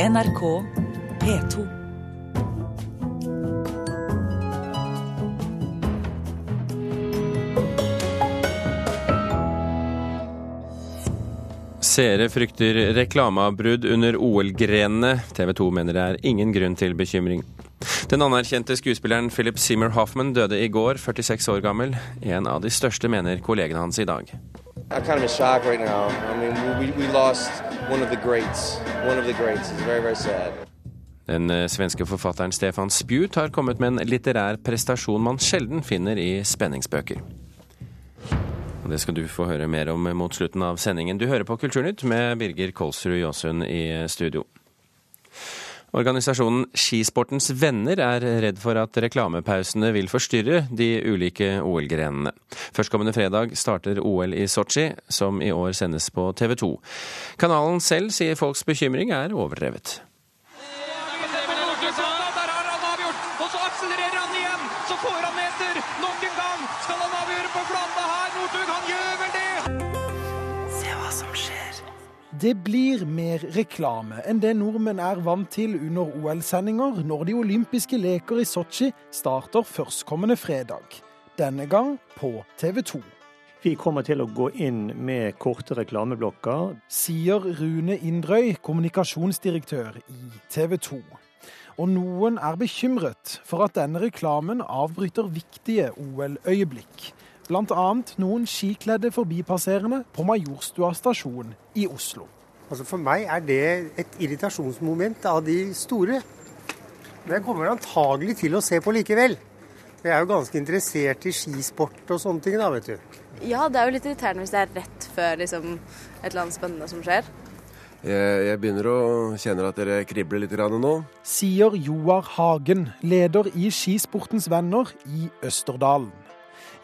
NRK P2. Seere frykter reklameavbrudd under OL-grenene. TV 2 mener det er ingen grunn til bekymring. Den anerkjente skuespilleren Philip Seymour Hoffman døde i går, 46 år gammel. En av de største, mener kollegene hans i dag. I'm kind of in shock right now. I mean, we, we lost one of the greats. One of the greats. It's very, very sad. Den eh, svenske forfatteren Stefan Spjut har kommet med en litterær prestasjon man sjelden finner i spenningsbøker. Det skal du få høre mer om mot slutten av sendingen. Du hører på Kulturnytt med Birger Kolsrud Jåsund i studio. Organisasjonen Skisportens venner er redd for at reklamepausene vil forstyrre de ulike OL-grenene. Førstkommende fredag starter OL i Sotsji, som i år sendes på TV 2. Kanalen selv sier folks bekymring er overdrevet. Det blir mer reklame enn det nordmenn er vant til under OL-sendinger når de olympiske leker i Sotsji starter førstkommende fredag. Denne gang på TV 2. Vi kommer til å gå inn med korte reklameblokker. Sier Rune Indrøy, kommunikasjonsdirektør i TV 2. Og noen er bekymret for at denne reklamen avbryter viktige OL-øyeblikk. Bl.a. noen skikledde forbipasserende på Majorstua stasjon i Oslo. Altså For meg er det et irritasjonsmoment av de store. Men jeg kommer antagelig til å se på likevel. Jeg er jo ganske interessert i skisport og sånne ting, da, vet du. Ja, det er jo litt irriterende hvis det er rett før liksom, et eller annet spennende som skjer. Jeg, jeg begynner å kjenne at dere kribler litt grann nå. Sier Joar Hagen, leder i Skisportens venner i Østerdalen.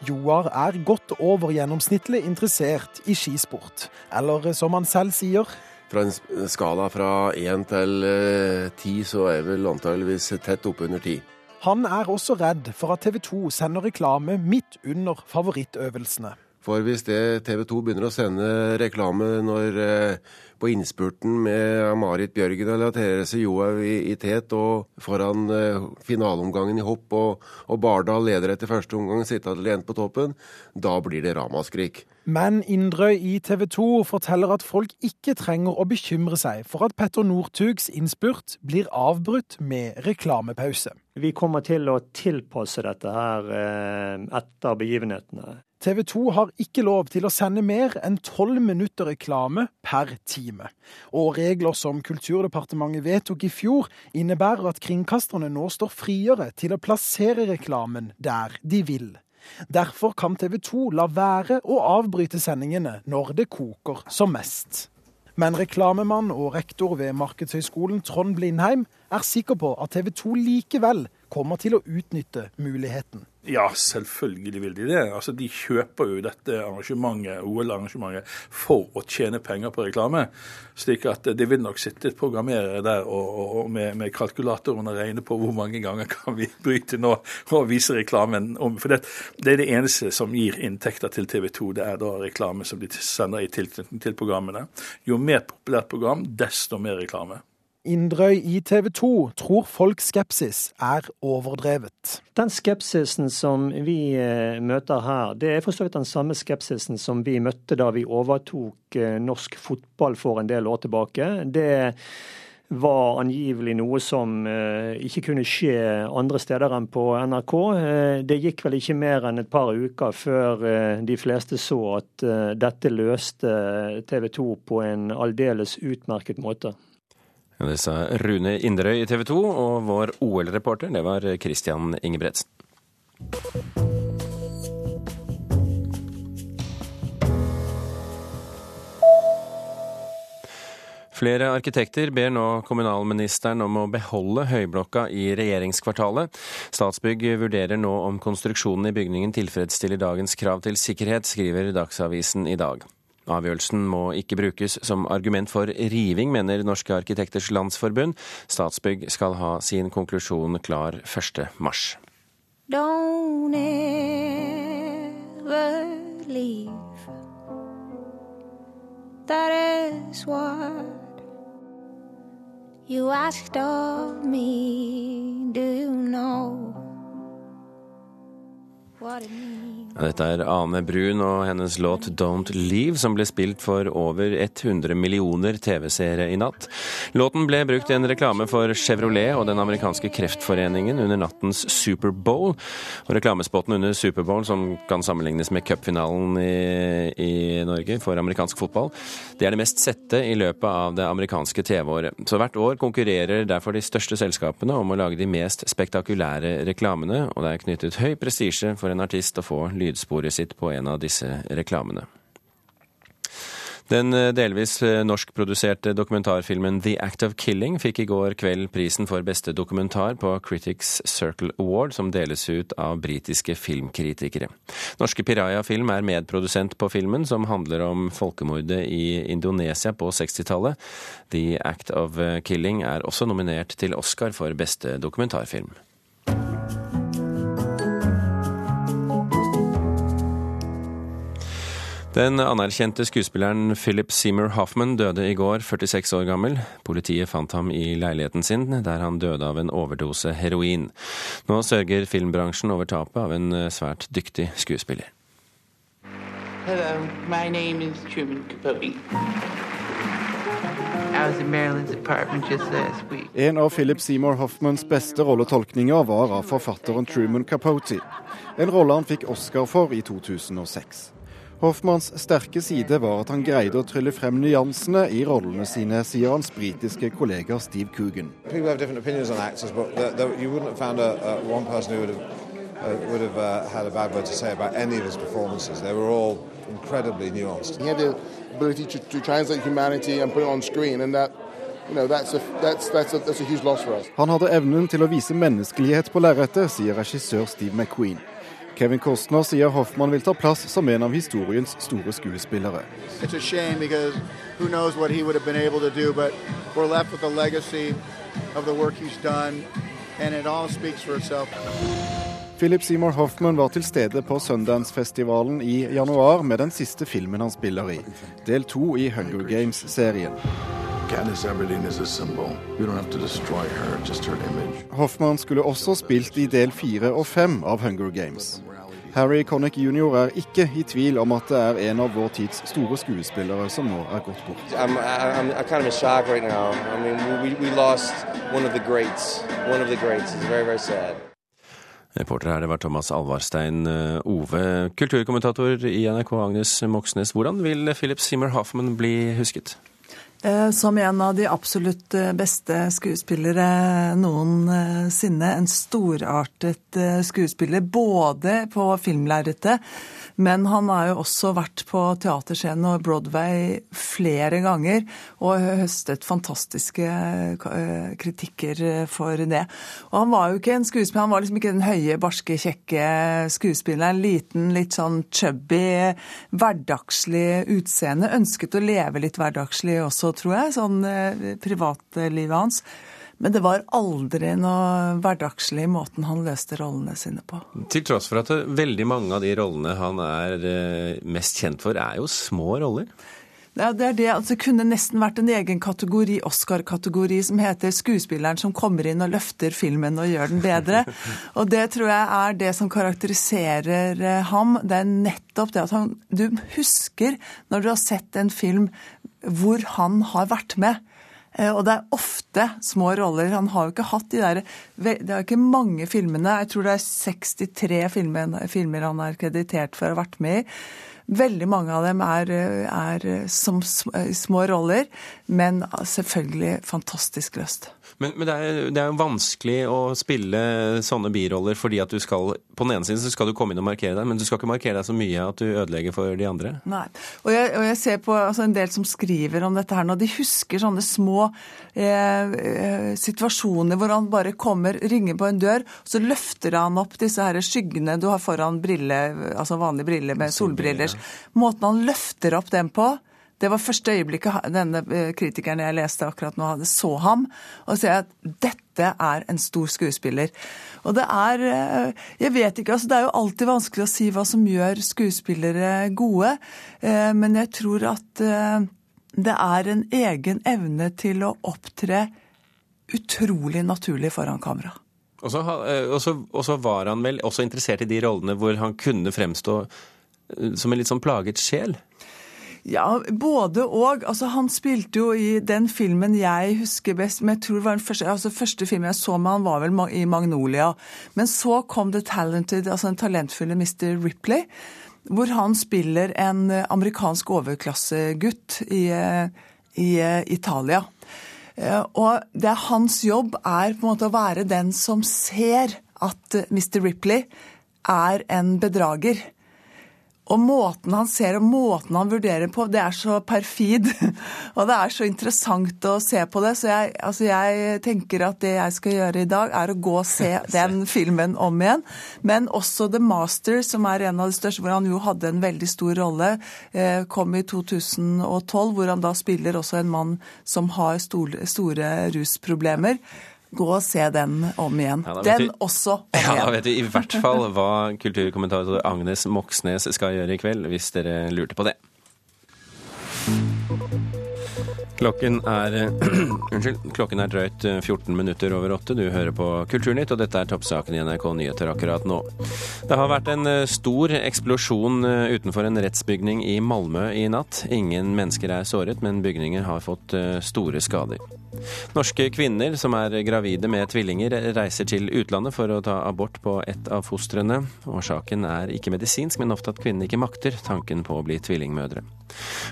Joar er godt over gjennomsnittlig interessert i skisport. Eller som han selv sier, Fra en skala fra én til eh, ti, så er jeg vel antageligvis tett oppunder ti. han er også redd for at TV 2 sender reklame midt under favorittøvelsene. For hvis det TV 2 begynner å sende reklame når eh, på innspurten med Marit Bjørgen eller Therese Johaug i, i tet og foran eh, finaleomgangen i hopp og, og Bardal leder etter første omgang, sitter alene på toppen, da blir det ramaskrik. Men Indrøy i TV 2 forteller at folk ikke trenger å bekymre seg for at Petter Northugs innspurt blir avbrutt med reklamepause. Vi kommer til å tilpasse dette her eh, etter begivenhetene. TV 2 har ikke lov til å sende mer enn tolv minutter reklame per time. Og regler som Kulturdepartementet vedtok i fjor, innebærer at kringkasterne nå står friere til å plassere reklamen der de vil. Derfor kan TV 2 la være å avbryte sendingene når det koker som mest. Men reklamemann og rektor ved Markedshøgskolen Trond Blindheim er sikker på at TV 2 likevel kommer til å utnytte muligheten. Ja, selvfølgelig vil de det. Altså, De kjøper jo dette arrangementet, OL-arrangementet for å tjene penger på reklame. Slik at det vil nok sitte programmerere der og, og, og med, med kalkulatoren og regne på hvor mange ganger kan vi bryte nå og vise reklamen. om. For det, det er det eneste som gir inntekter til TV 2, det er da reklame som de sender i tilknytning til programmene. Jo mer populært program, desto mer reklame. Indrøy i TV 2 tror folks skepsis er overdrevet. Den skepsisen som vi eh, møter her, det er for så vidt den samme skepsisen som vi møtte da vi overtok eh, norsk fotball for en del år tilbake. Det var angivelig noe som eh, ikke kunne skje andre steder enn på NRK. Det gikk vel ikke mer enn et par uker før de fleste så at dette løste TV 2 på en aldeles utmerket måte. Det sa Rune Inderøy i TV 2, og vår OL-reporter det var Christian Ingebretsen. Flere arkitekter ber nå kommunalministeren om å beholde Høyblokka i regjeringskvartalet. Statsbygg vurderer nå om konstruksjonen i bygningen tilfredsstiller dagens krav til sikkerhet, skriver Dagsavisen i dag. Avgjørelsen må ikke brukes som argument for riving, mener Norske arkitekters landsforbund. Statsbygg skal ha sin konklusjon klar 1. mars. Don't ever leave. That is what You asked of me, do you know? Dette er Ane Brun og hennes låt 'Don't Leave', som ble spilt for over 100 millioner TV-seere i natt. Låten ble brukt i en reklame for Chevrolet og den amerikanske kreftforeningen under nattens Superbowl. Og reklamespotten under Superbowl, som kan sammenlignes med cupfinalen i, i Norge for amerikansk fotball, det er det mest sette i løpet av det amerikanske TV-året. Så hvert år konkurrerer derfor de største selskapene om å lage de mest spektakulære reklamene, og det er knyttet høy prestisje for en artist å få lydsporet sitt på en av disse reklamene. Den eh, delvis eh, norskproduserte dokumentarfilmen The Act of Killing fikk i går kveld prisen for beste dokumentar på Critics Circle Award, som deles ut av britiske filmkritikere. Norske Piraya Film er medprodusent på filmen, som handler om folkemordet i Indonesia på 60-tallet. The Act of Killing er også nominert til Oscar for beste dokumentarfilm. Den anerkjente skuespilleren Philip Seymour Hoffman døde i går, 46 år gammel. Politiet fant ham i leiligheten sin, der han døde av en overdose heroin. Nå sørger filmbransjen over tapet av en eh, svært dyktig skuespiller. Hello, my name is Truman Capote. En av Philip Seymour Hoffmans beste rolletolkninger var av forfatteren Truman Capote. En rolle han fikk Oscar for i 2006. Hoffmanns sterke side var at han greide å trylle frem nyansene i rollene sine, sier hans britiske kollega Steve Coogan. Actors, would have uh, had a bad word to say about any of his performances. They were all incredibly nuanced. He had the ability to, to translate humanity and put it on screen, and that You know, that's a, that's, that's a, a Han hadde evnen til å vise menneskelighet på lerretet, sier regissør Steve McQueen. Kevin Costner sier Hoffmann vil ta plass som en av historiens store skuespillere. Philip Seymour Hoffman var til stede på Sundance-festivalen i januar med den siste filmen han spiller i, del to i Hunger Games-serien. Hoffman skulle også spilt i del fire og fem av Hunger Games. Harry Connick jr. er ikke i tvil om at det er en av vår tids store skuespillere som nå er gått bort. I'm, I'm, I'm kind of right I mean, we, we very, very Reporter her, det var Thomas Alvarstein eh, Ove. Kulturkommentator i NRK Agnes Moxnes, hvordan vil Philip Zimmer Hoffman bli husket? Eh, som en av de absolutt eh, beste skuespillere noensinne. En storartet eh, skuespiller både på filmlerretet men han har jo også vært på teaterscenen og Broadway flere ganger og høstet fantastiske kritikker for det. Og han var jo ikke en skuespiller, han var liksom ikke den høye, barske, kjekke skuespilleren. Liten, litt sånn chubby, hverdagslig utseende. Ønsket å leve litt hverdagslig også, tror jeg, sånn eh, privatlivet hans. Men det var aldri noe hverdagslig i måten han løste rollene sine på. Til tross for at veldig mange av de rollene han er eh, mest kjent for, er jo små roller? Ja, det er det. Altså, det kunne nesten vært en egen kategori, Oscar-kategori, som heter 'skuespilleren som kommer inn og løfter filmen og gjør den bedre'. Og det tror jeg er det som karakteriserer eh, ham. Det er nettopp det at han Du husker når du har sett en film hvor han har vært med. Eh, og det er ofte små roller. Han har jo ikke hatt de der Det er ikke mange filmene. Jeg tror det er 63 filmer, filmer han er kreditert for å ha vært med i. Veldig mange av dem er, er som små roller, men selvfølgelig fantastisk løst. Men, men det, er, det, er, jo vanskelig å spille sånne biroller fordi at du skal På den ene siden så skal du komme inn og markere deg, men du skal ikke markere deg så mye at du ødelegger for de andre. Nei. Og jeg, og jeg ser på altså, en del som skriver om dette her nå. De husker sånne små eh, eh, situasjoner hvor han bare kommer, ringer på en dør, så løfter han opp disse her skyggene du har foran brille, altså vanlige briller med solbriller. Måten han løfter opp den på, det var første øyeblikket denne eh, kritikeren jeg leste akkurat nå, hadde så ham. Og sier at dette er en stor skuespiller. Og det er eh, Jeg vet ikke, altså det er jo alltid vanskelig å si hva som gjør skuespillere gode. Eh, men jeg tror at det er en egen evne til å opptre utrolig naturlig foran kamera. Og så, var han vel også interessert i de rollene hvor han kunne fremstå som en litt sånn plaget sjel? Ja, både og. Altså, han spilte jo i den filmen jeg husker best, men jeg tror det var den første, altså, første filmen jeg så med han var vel i Magnolia. Men så kom The Talented, altså den talentfulle Mr. Ripley, hvor han spiller en amerikansk overklassegutt i, i Italia. Eh, og det er hans jobb er på en måte å være den som ser at Mr. Ripley er en bedrager. Og måten han ser og måten han vurderer på, det er så perfid. Og det er så interessant å se på det. Så jeg, altså jeg, tenker at det jeg skal gjøre i dag, er å gå og se den filmen om igjen. Men også The Master, som er en av de største, hvor han jo hadde en veldig stor rolle, eh, kom i 2012, hvor han da spiller også en mann som har store, store rusproblemer. Gå og se den om igjen. Ja, den vi, også om ja, igjen. Da vet vi i hvert fall hva kulturkommentator Agnes Moxnes skal gjøre i kveld, hvis dere lurte på det. Klokken er, unnskyld, klokken er drøyt 14 minutter over åtte. Du hører på Kulturnytt, og dette er toppsaken i NRK Nyheter akkurat nå. Det har vært en stor eksplosjon utenfor en rettsbygning i Malmö i natt. Ingen mennesker er såret, men bygninger har fått store skader. Norske kvinner som er gravide med tvillinger, reiser til utlandet for å ta abort på ett av fostrene. Årsaken er ikke medisinsk, men ofte at kvinnene ikke makter tanken på å bli tvillingmødre.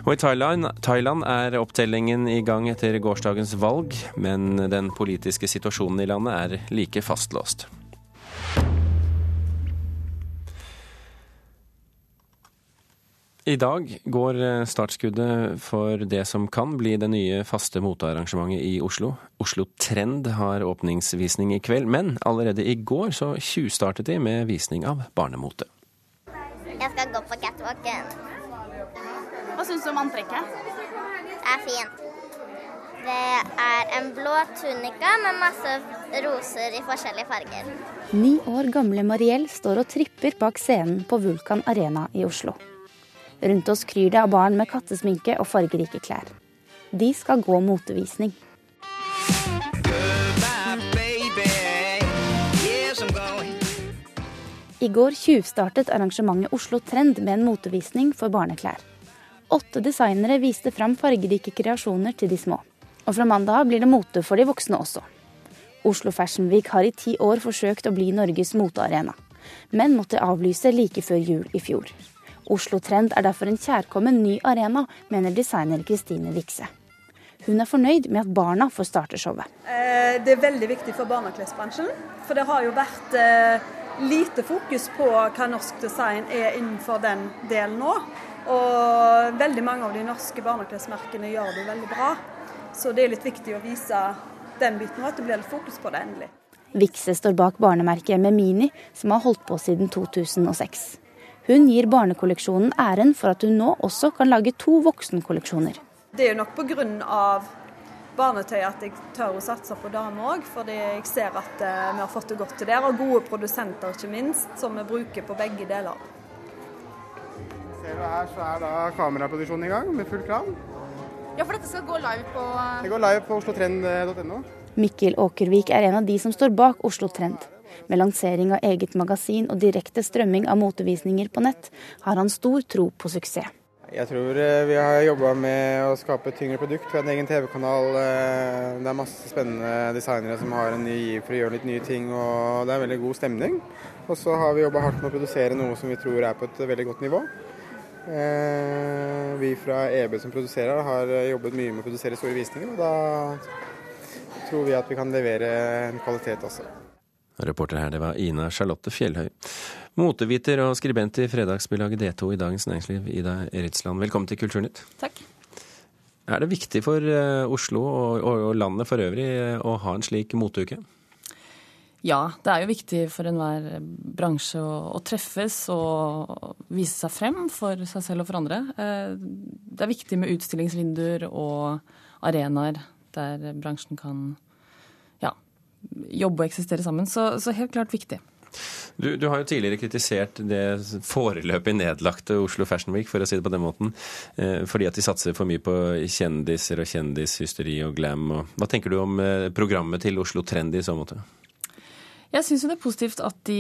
Og I Thailand, Thailand er opptellingen i gang etter gårsdagens valg, men den politiske situasjonen i landet er like fastlåst. I dag går eh, startskuddet for det som kan bli det nye faste motearrangementet i Oslo. Oslo Trend har åpningsvisning i kveld, men allerede i går så tjuvstartet de med visning av barnemote. Jeg skal gå på catwalken. Hva syns du om antrekket? Det er fint. Det er en blå tunika med masse roser i forskjellige farger. Ni år gamle Mariell står og tripper bak scenen på Vulkan Arena i Oslo. Rundt oss kryr det av barn med kattesminke og fargerike klær. De skal gå motevisning. I går tjuvstartet arrangementet Oslo Trend med en motevisning for barneklær. Åtte designere viste fram fargerike kreasjoner til de små. Og fra mandag blir det mote for de voksne også. Oslo Fashion Week har i ti år forsøkt å bli Norges motearena, men måtte avlyse like før jul i fjor. Oslo Trend er derfor en kjærkommen ny arena, mener designer Kristine Vikse. Hun er fornøyd med at barna får starte showet. Eh, det er veldig viktig for barneklesbransjen. For det har jo vært eh, lite fokus på hva norsk design er innenfor den delen nå. Og veldig mange av de norske barneklesmerkene gjør det veldig bra. Så det er litt viktig å vise den biten og at det blir litt fokus på det endelig. Vikse står bak barnemerket med Mini, som har holdt på siden 2006. Hun gir barnekolleksjonen æren for at hun nå også kan lage to voksenkolleksjoner. Det er jo nok pga. barnetøy at jeg tør å satse på damer òg, fordi jeg ser at eh, vi har fått det godt til der. Og gode produsenter, ikke minst, som vi bruker på begge deler. Ser du her, så er da kameraproduksjonen i gang med full kran. Ja, for dette skal gå live på Det går live på oslotrend.no. Mikkel Åkervik er en av de som står bak Oslo Trend. Med lansering av eget magasin og direkte strømming av motevisninger på nett, har han stor tro på suksess. Jeg tror eh, vi har jobba med å skape et tyngre produkt. Vi har en egen TV-kanal. Eh, det er masse spennende designere som har en ny giv for å gjøre litt nye ting, og det er en veldig god stemning. Og så har vi jobba hardt med å produsere noe som vi tror er på et veldig godt nivå. Eh, vi fra EB som produserer har jobbet mye med å produsere store visninger, og da tror vi at vi kan levere en kvalitet også. Reporter her, det var Ina Charlotte Fjellhøy. Moteviter og skribent i fredagsbilaget D2 i Dagens Næringsliv, Ida Eritsland. Velkommen til Kulturnytt. Takk. Er det viktig for eh, Oslo og landet for øvrig eh, å ha en slik moteuke? Ja, det er jo viktig for enhver bransje å, treffes og vise seg frem for seg selv og for andre. Eh, det er viktig med utstillingsvinduer og arenaer der bransjen kan jobbe og eksistere sammen. Så, så helt klart viktig. Du, du, har jo tidligere kritisert det foreløpig nedlagte Oslo Fashion Week, for å si det på den måten, eh, fordi at de satser for mye på kjendiser og kjendishysteri og glam. Hva tenker du om eh, programmet til Oslo Trendy i så måte? Jeg syns det er positivt at de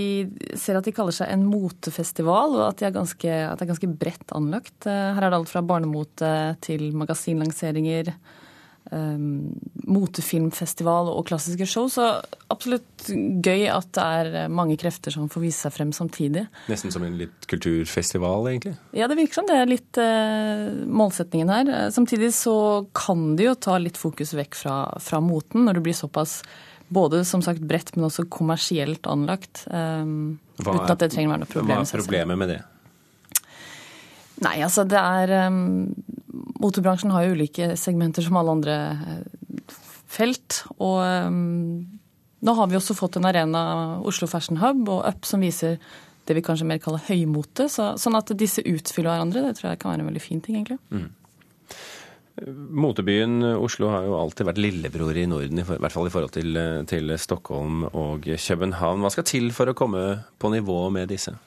ser at de kaller seg en motefestival, og at, de er ganske, at det er ganske bredt anlagt. Eh, her er det alt fra barnemote til magasinlanseringer um, motefilmfestival og klassiske show. Så absolutt gøy at det er mange krefter som får vise seg frem samtidig. Nesten som en litt kulturfestival, egentlig? Ja, det virker som det er litt uh, målsetningen her. Samtidig så kan det jo ta litt fokus vekk fra, fra moten når det blir såpass både som sagt bredt, men også kommersielt anlagt. Um, uten at det trenger å være noe problem. Hva er problemet med det? Nei, altså det er um, Motorbransjen har jo ulike segmenter som alle andre eh, felt. Og um, nå har vi også fått en arena, Oslo Fashion Hub og Up, som viser det vi kanskje mer kaller høymote. Så, sånn at disse utfyller hverandre, det tror jeg kan være en veldig fin ting, egentlig. Mm. Motebyen Oslo har jo alltid vært lillebror i Norden, i hvert fall i forhold til, til Stockholm og København. Hva skal til for å komme på nivå med disse?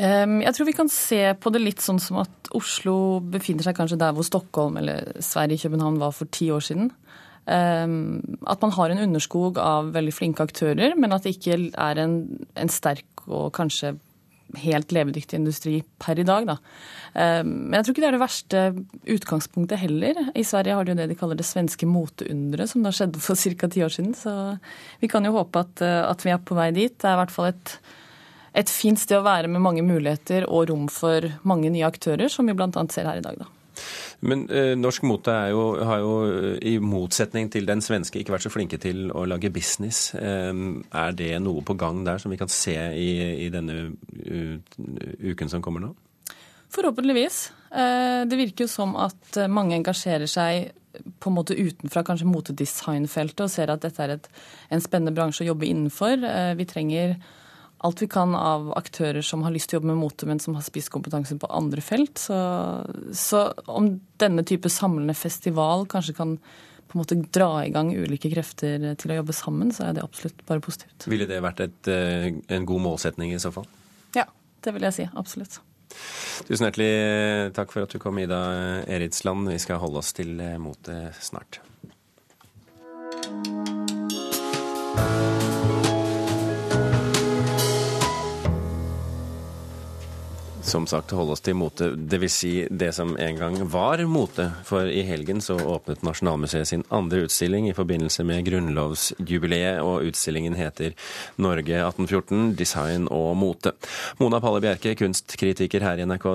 Jeg tror vi kan se på det litt sånn som at Oslo befinner seg kanskje der hvor Stockholm eller Sverige København var for ti år siden. At man har en underskog av veldig flinke aktører, men at det ikke er en, en sterk og kanskje helt levedyktig industri per i dag. Da. Men jeg tror ikke det er det verste utgangspunktet heller. I Sverige har de jo det de kaller det svenske moteunderet, som da skjedde for ca. ti år siden. Så vi kan jo håpe at, at vi er på vei dit. Det er i hvert fall et et fint sted å være med mange muligheter og rom for mange nye aktører, som vi bl.a. ser her i dag. da. Men eh, norsk mote jo, har jo eh, i motsetning til den svenske ikke vært så flinke til å lage business. Eh, er det noe på gang der som vi kan se i, i denne uken som kommer nå? Forhåpentligvis. Eh, det virker jo som at mange engasjerer seg på en måte utenfra kanskje motedesignfeltet og ser at dette er et, en spennende bransje å jobbe innenfor. Eh, vi trenger alt vi kan av aktører som har lyst til å jobbe med mote, men som har spisskompetanse på andre felt. Så, så, om denne type samlende festival kanskje kan på en måte dra i gang ulike krefter til å jobbe sammen, så er det absolutt bare positivt. Ville det vært et, eh, en god målsetning i så fall? Ja, det vil jeg si. Absolutt. Tusen hjertelig takk for at du kom, Ida Eridsland. Vi skal holde oss til eh, mote snart. Som sagt holde oss til mote, dvs. Si det som en gang var mote. For i helgen så åpnet Nasjonalmuseet sin andre utstilling i forbindelse med grunnlovsjubileet, og utstillingen heter Norge 1814 design og mote. Mona Palle Bjerke, kunstkritiker her i NRK,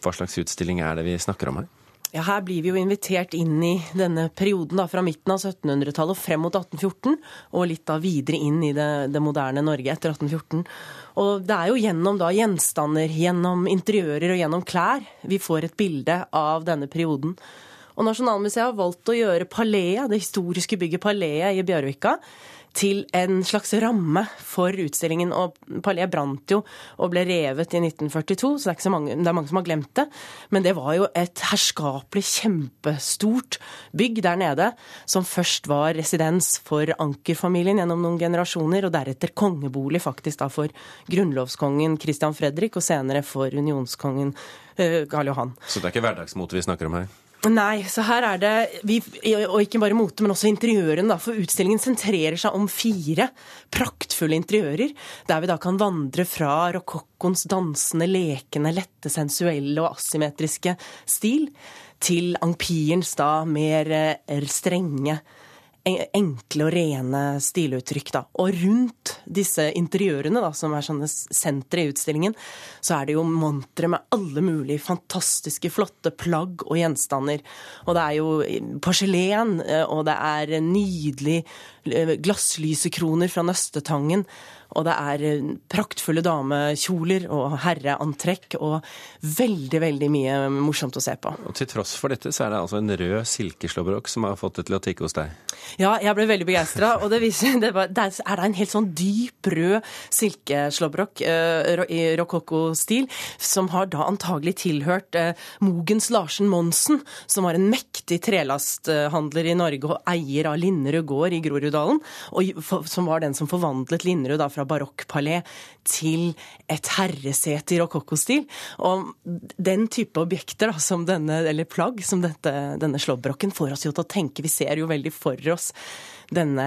hva slags utstilling er det vi snakker om her? Ja, Her blir vi jo invitert inn i denne perioden da, fra midten av 1700-tallet og frem mot 1814, og litt da videre inn i det, det moderne Norge etter 1814. Og det er jo gjennom da gjenstander, gjennom interiører og gjennom klær vi får et bilde av denne perioden. Og Nasjonalmuseet har valgt å gjøre Palea, det historiske bygget Palea i Bjørvika, til en slags ramme for utstillingen. Og Palais brant jo og ble revet i 1942, så det er, mange, det er mange som har glemt det. Men det var jo et herskapelig, kjempestort bygg der nede, som først var residens for Anker-familien gjennom noen generasjoner, og deretter kongebolig faktisk da for grunnlovskongen Christian Fredrik, og senere for unionskongen eh, Karl Johan. Så det er ikke hverdagsmote vi snakker om her? Nei, så her er det vi, Og ikke bare mote, men også interiøren. Da, for utstillingen sentrerer seg om fire praktfulle interiører, der vi da kan vandre fra rokokkoens dansende, lekende, lette, sensuelle og asymmetriske stil, til ampirens da mer eh, strenge enkle og rene stiluttrykk. Da. Og rundt disse interiørene, da, som er sånne sentre i utstillingen, så er det jo montre med alle mulige fantastiske, flotte plagg og gjenstander. Og det er jo porselen, eh, og det er nydelig eh, glasslysekroner fra Nøstetangen. Og det er eh, praktfulle damekjoler og herreantrekk og veldig, veldig mye morsomt å se på. Og Til tross for dette så er det altså en rød silkeslåbrok som har fått det til å tikke hos deg? Ja, jeg ble veldig begeistra. Og det viser det var, det er det en helt sånn dyp rød silkeslåbrok uh, i rokokko-stil, som har da antagelig tilhørt uh, Mogens Larsen Monsen, som var en mektig trelasthandler i Norge og eier av Linderud gård i Groruddalen og, for, som var den som forvandlet Linderud da fra barokkpalé til et herresete i rokokkostil. Og den type objekter da, som denne, eller plagg som dette, denne slåbroken får oss jo til å tenke. Vi ser jo veldig for oss denne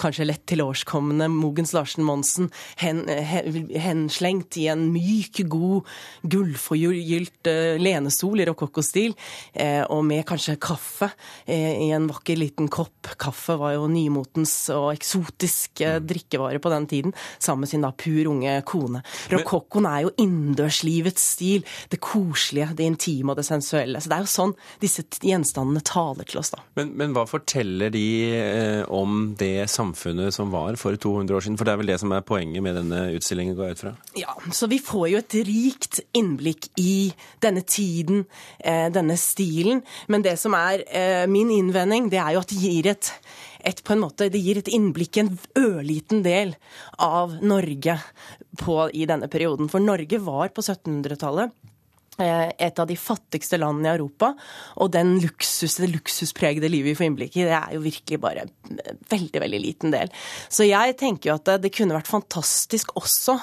kanskje lett tilårskomne Mogens Larsen Monsen hen, hen, henslengt i en myk, god, gullforgylt uh, lenestol i rokokkostil, eh, og med kanskje kaffe eh, i en vakker liten kopp. Kaffe var jo nymotens og eksotisk eh, drikkevare på den tiden, sammen med sin da pur unge kone. Rokokkoen er jo innendørslivets stil, det koselige, det intime og det sensuelle. Så det er jo sånn disse gjenstandene taler til oss, da. Men, men hva forteller de eh, om det samfunnet som var for 200 år siden? For det er vel det som er poenget med denne utstillingen, går jeg ut fra? Ja, så vi får jo et rikt innblikk i denne tiden, eh, denne stilen. Men det som er eh, min innvending, det er jo at det gir et et, på en måte, det gir et innblikk i en ørliten del av Norge på, i denne perioden. For Norge var på 1700-tallet Eh, et av de fattigste landene i Europa. Og den luksus, det luksuspregede livet vi får innblikk i, det er jo virkelig bare en veldig, veldig liten del. Så jeg tenker jo at det kunne vært fantastisk også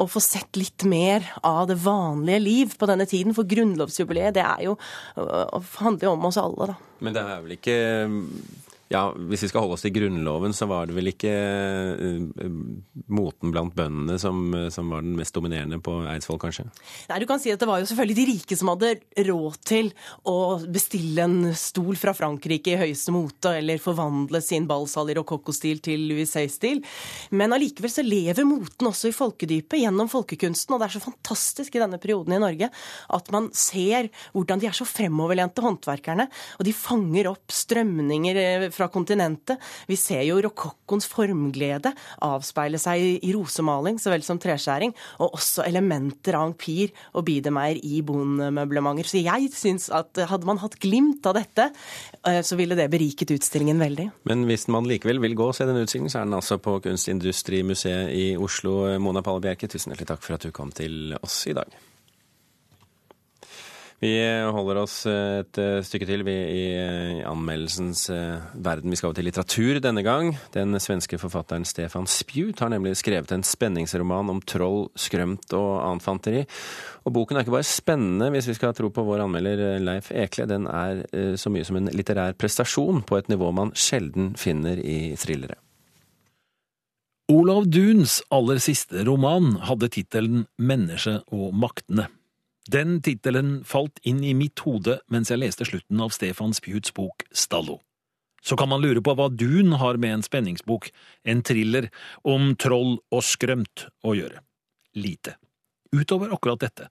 å få sett litt mer av det vanlige liv på denne tiden. For grunnlovsjubileet, det er jo, handler jo om oss alle, da. Men det er vel ikke ja, Hvis vi skal holde oss til Grunnloven, så var det vel ikke uh, moten blant bøndene som, som, var den mest dominerende på Eidsvoll, kanskje? Nei, du kan si at Det var jo selvfølgelig de rike som hadde råd til å bestille en stol fra Frankrike i høyeste mote, eller forvandle sin ballsal i rokokkostil til Louis Hay-stil. Men allikevel så lever moten også i folkedypet gjennom folkekunsten, og det er så fantastisk i denne perioden i Norge at man ser hvordan de er så fremoverlente, håndverkerne, og de fanger opp strømninger fra kontinentet. Vi ser jo rokokkoens formglede avspeile seg i rosemaling så vel som treskjæring, og også elementer av empir og bidemeier i bondemøblementer. Så jeg syns at hadde man hatt glimt av dette, eh, så ville det beriket utstillingen veldig. Men hvis man likevel vil gå og se den utstillingen, så er den altså på Kunstindustrimuseet i Oslo. Mona Palle Bjerke, tusen hjertelig takk for at du kom til oss i dag. Vi holder oss et eh, stykke til vi, i, i anmeldelsens eh, verden. Vi skal over til litteratur denne gang. Den svenske forfatteren Stefan Spjut har nemlig skrevet en spenningsroman om troll, skrømt og annet fanteri. Og boken er ikke bare spennende, hvis vi skal tro på vår anmelder eh, Leif Ekle. Den er så mye som en litterær prestasjon på et nivå man sjelden finner i thrillere. Olav Duns aller siste roman hadde tittelen Mennesket og maktene. Den tittelen falt inn i mitt hode mens jeg leste slutten av Stefan Spjuts bok Stallo. Så kan man lure på hva Dun har med en spenningsbok, en thriller, om troll og skrømt å gjøre. Lite. Utover akkurat dette.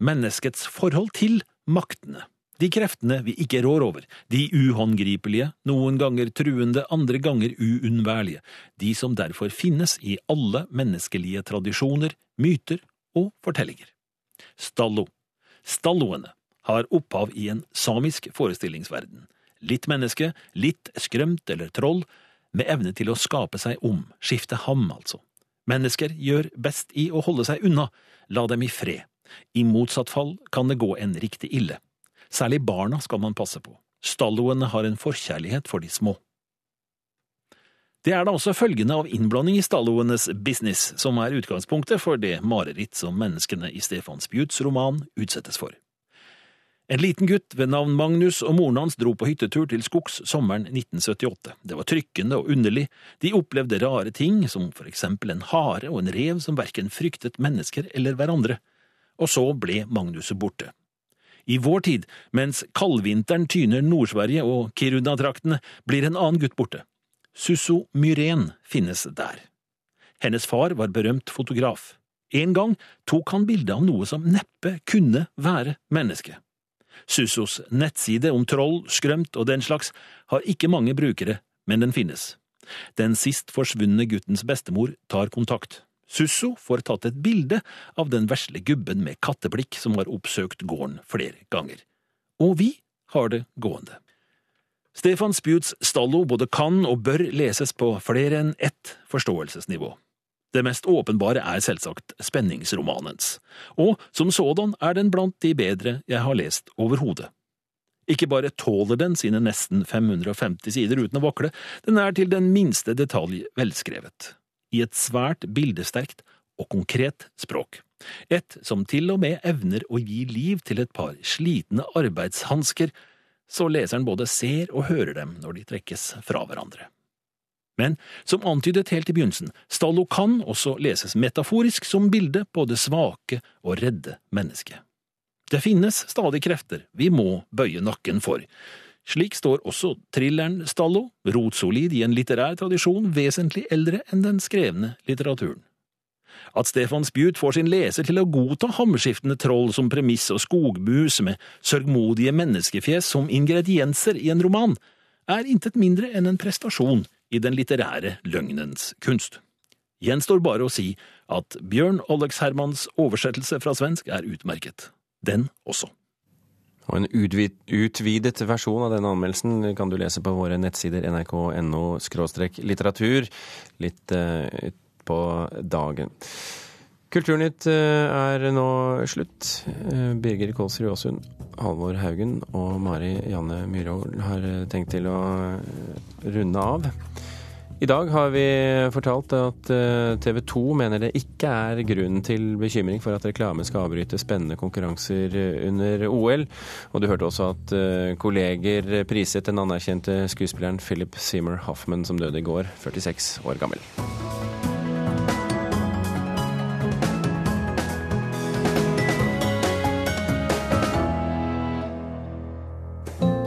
Menneskets forhold til maktene. De kreftene vi ikke rår over, de uhåndgripelige, noen ganger truende, andre ganger uunnværlige, de som derfor finnes i alle menneskelige tradisjoner, myter og fortellinger. Stallo. Stalloene har opphav i en samisk forestillingsverden. Litt menneske, litt skrømt eller troll, med evne til å skape seg om, skifte ham, altså. Mennesker gjør best i å holde seg unna, la dem i fred. I motsatt fall kan det gå en riktig ille. Særlig barna skal man passe på. Stalloene har en forkjærlighet for de små. Det er da også følgende av innblanding i stalloenes business som er utgangspunktet for det mareritt som menneskene i Stefan Spjuts roman utsettes for. En liten gutt ved navn Magnus og moren hans dro på hyttetur til skogs sommeren 1978. Det var trykkende og underlig, de opplevde rare ting, som for eksempel en hare og en rev som verken fryktet mennesker eller hverandre. Og så ble Magnuset borte. I vår tid, mens kaldvinteren tyner Nord-Sverige og Kiruna-traktene, blir en annen gutt borte. Susso Myren finnes der. Hennes far var berømt fotograf. En gang tok han bilde av noe som neppe kunne være menneske. Sussos nettside om troll, skrømt og den slags har ikke mange brukere, men den finnes. Den sist forsvunne guttens bestemor tar kontakt. Susso får tatt et bilde av den vesle gubben med katteblikk som har oppsøkt gården flere ganger. Og vi har det gående. Stefan Spjuts Stallo både kan og bør leses på flere enn ett forståelsesnivå. Det mest åpenbare er selvsagt spenningsromanens, og som sådan er den blant de bedre jeg har lest overhodet. Ikke bare tåler den sine nesten 550 sider uten å vakle, den er til den minste detalj velskrevet. I et svært bildesterkt og konkret språk. Et som til og med evner å gi liv til et par slitne arbeidshansker, så leseren både ser og hører dem når de trekkes fra hverandre. Men som antydet helt i begynnelsen, Stallo kan også leses metaforisk som bilde på det svake og redde mennesket. Det finnes stadig krefter vi må bøye nakken for. Slik står også thrilleren Stallo, rotsolid i en litterær tradisjon vesentlig eldre enn den skrevne litteraturen. At Stefan Spjut får sin leser til å godta hamskiftende troll som premiss og skogmus med sørgmodige menneskefjes som ingredienser i en roman, er intet mindre enn en prestasjon i den litterære løgnens kunst. Gjenstår bare å si at Bjørn Ollex Hermans oversettelse fra svensk er utmerket. Den også. Og en utvid, utvidet versjon av denne anmeldelsen kan du lese på våre nettsider nrk.no litteratur litt uh, på dagen. Kulturnytt uh, er nå slutt. Uh, Birger Kolsrud Aasund, Halvor Haugen og Mari Janne Myhrvold har tenkt til å runde av. I dag har vi fortalt at eh, TV 2 mener det ikke er grunn til bekymring for at reklame skal avbryte spennende konkurranser eh, under OL. Og du hørte også at eh, kolleger priset den anerkjente skuespilleren Philip Seymour Hoffman som døde i går, 46 år gammel.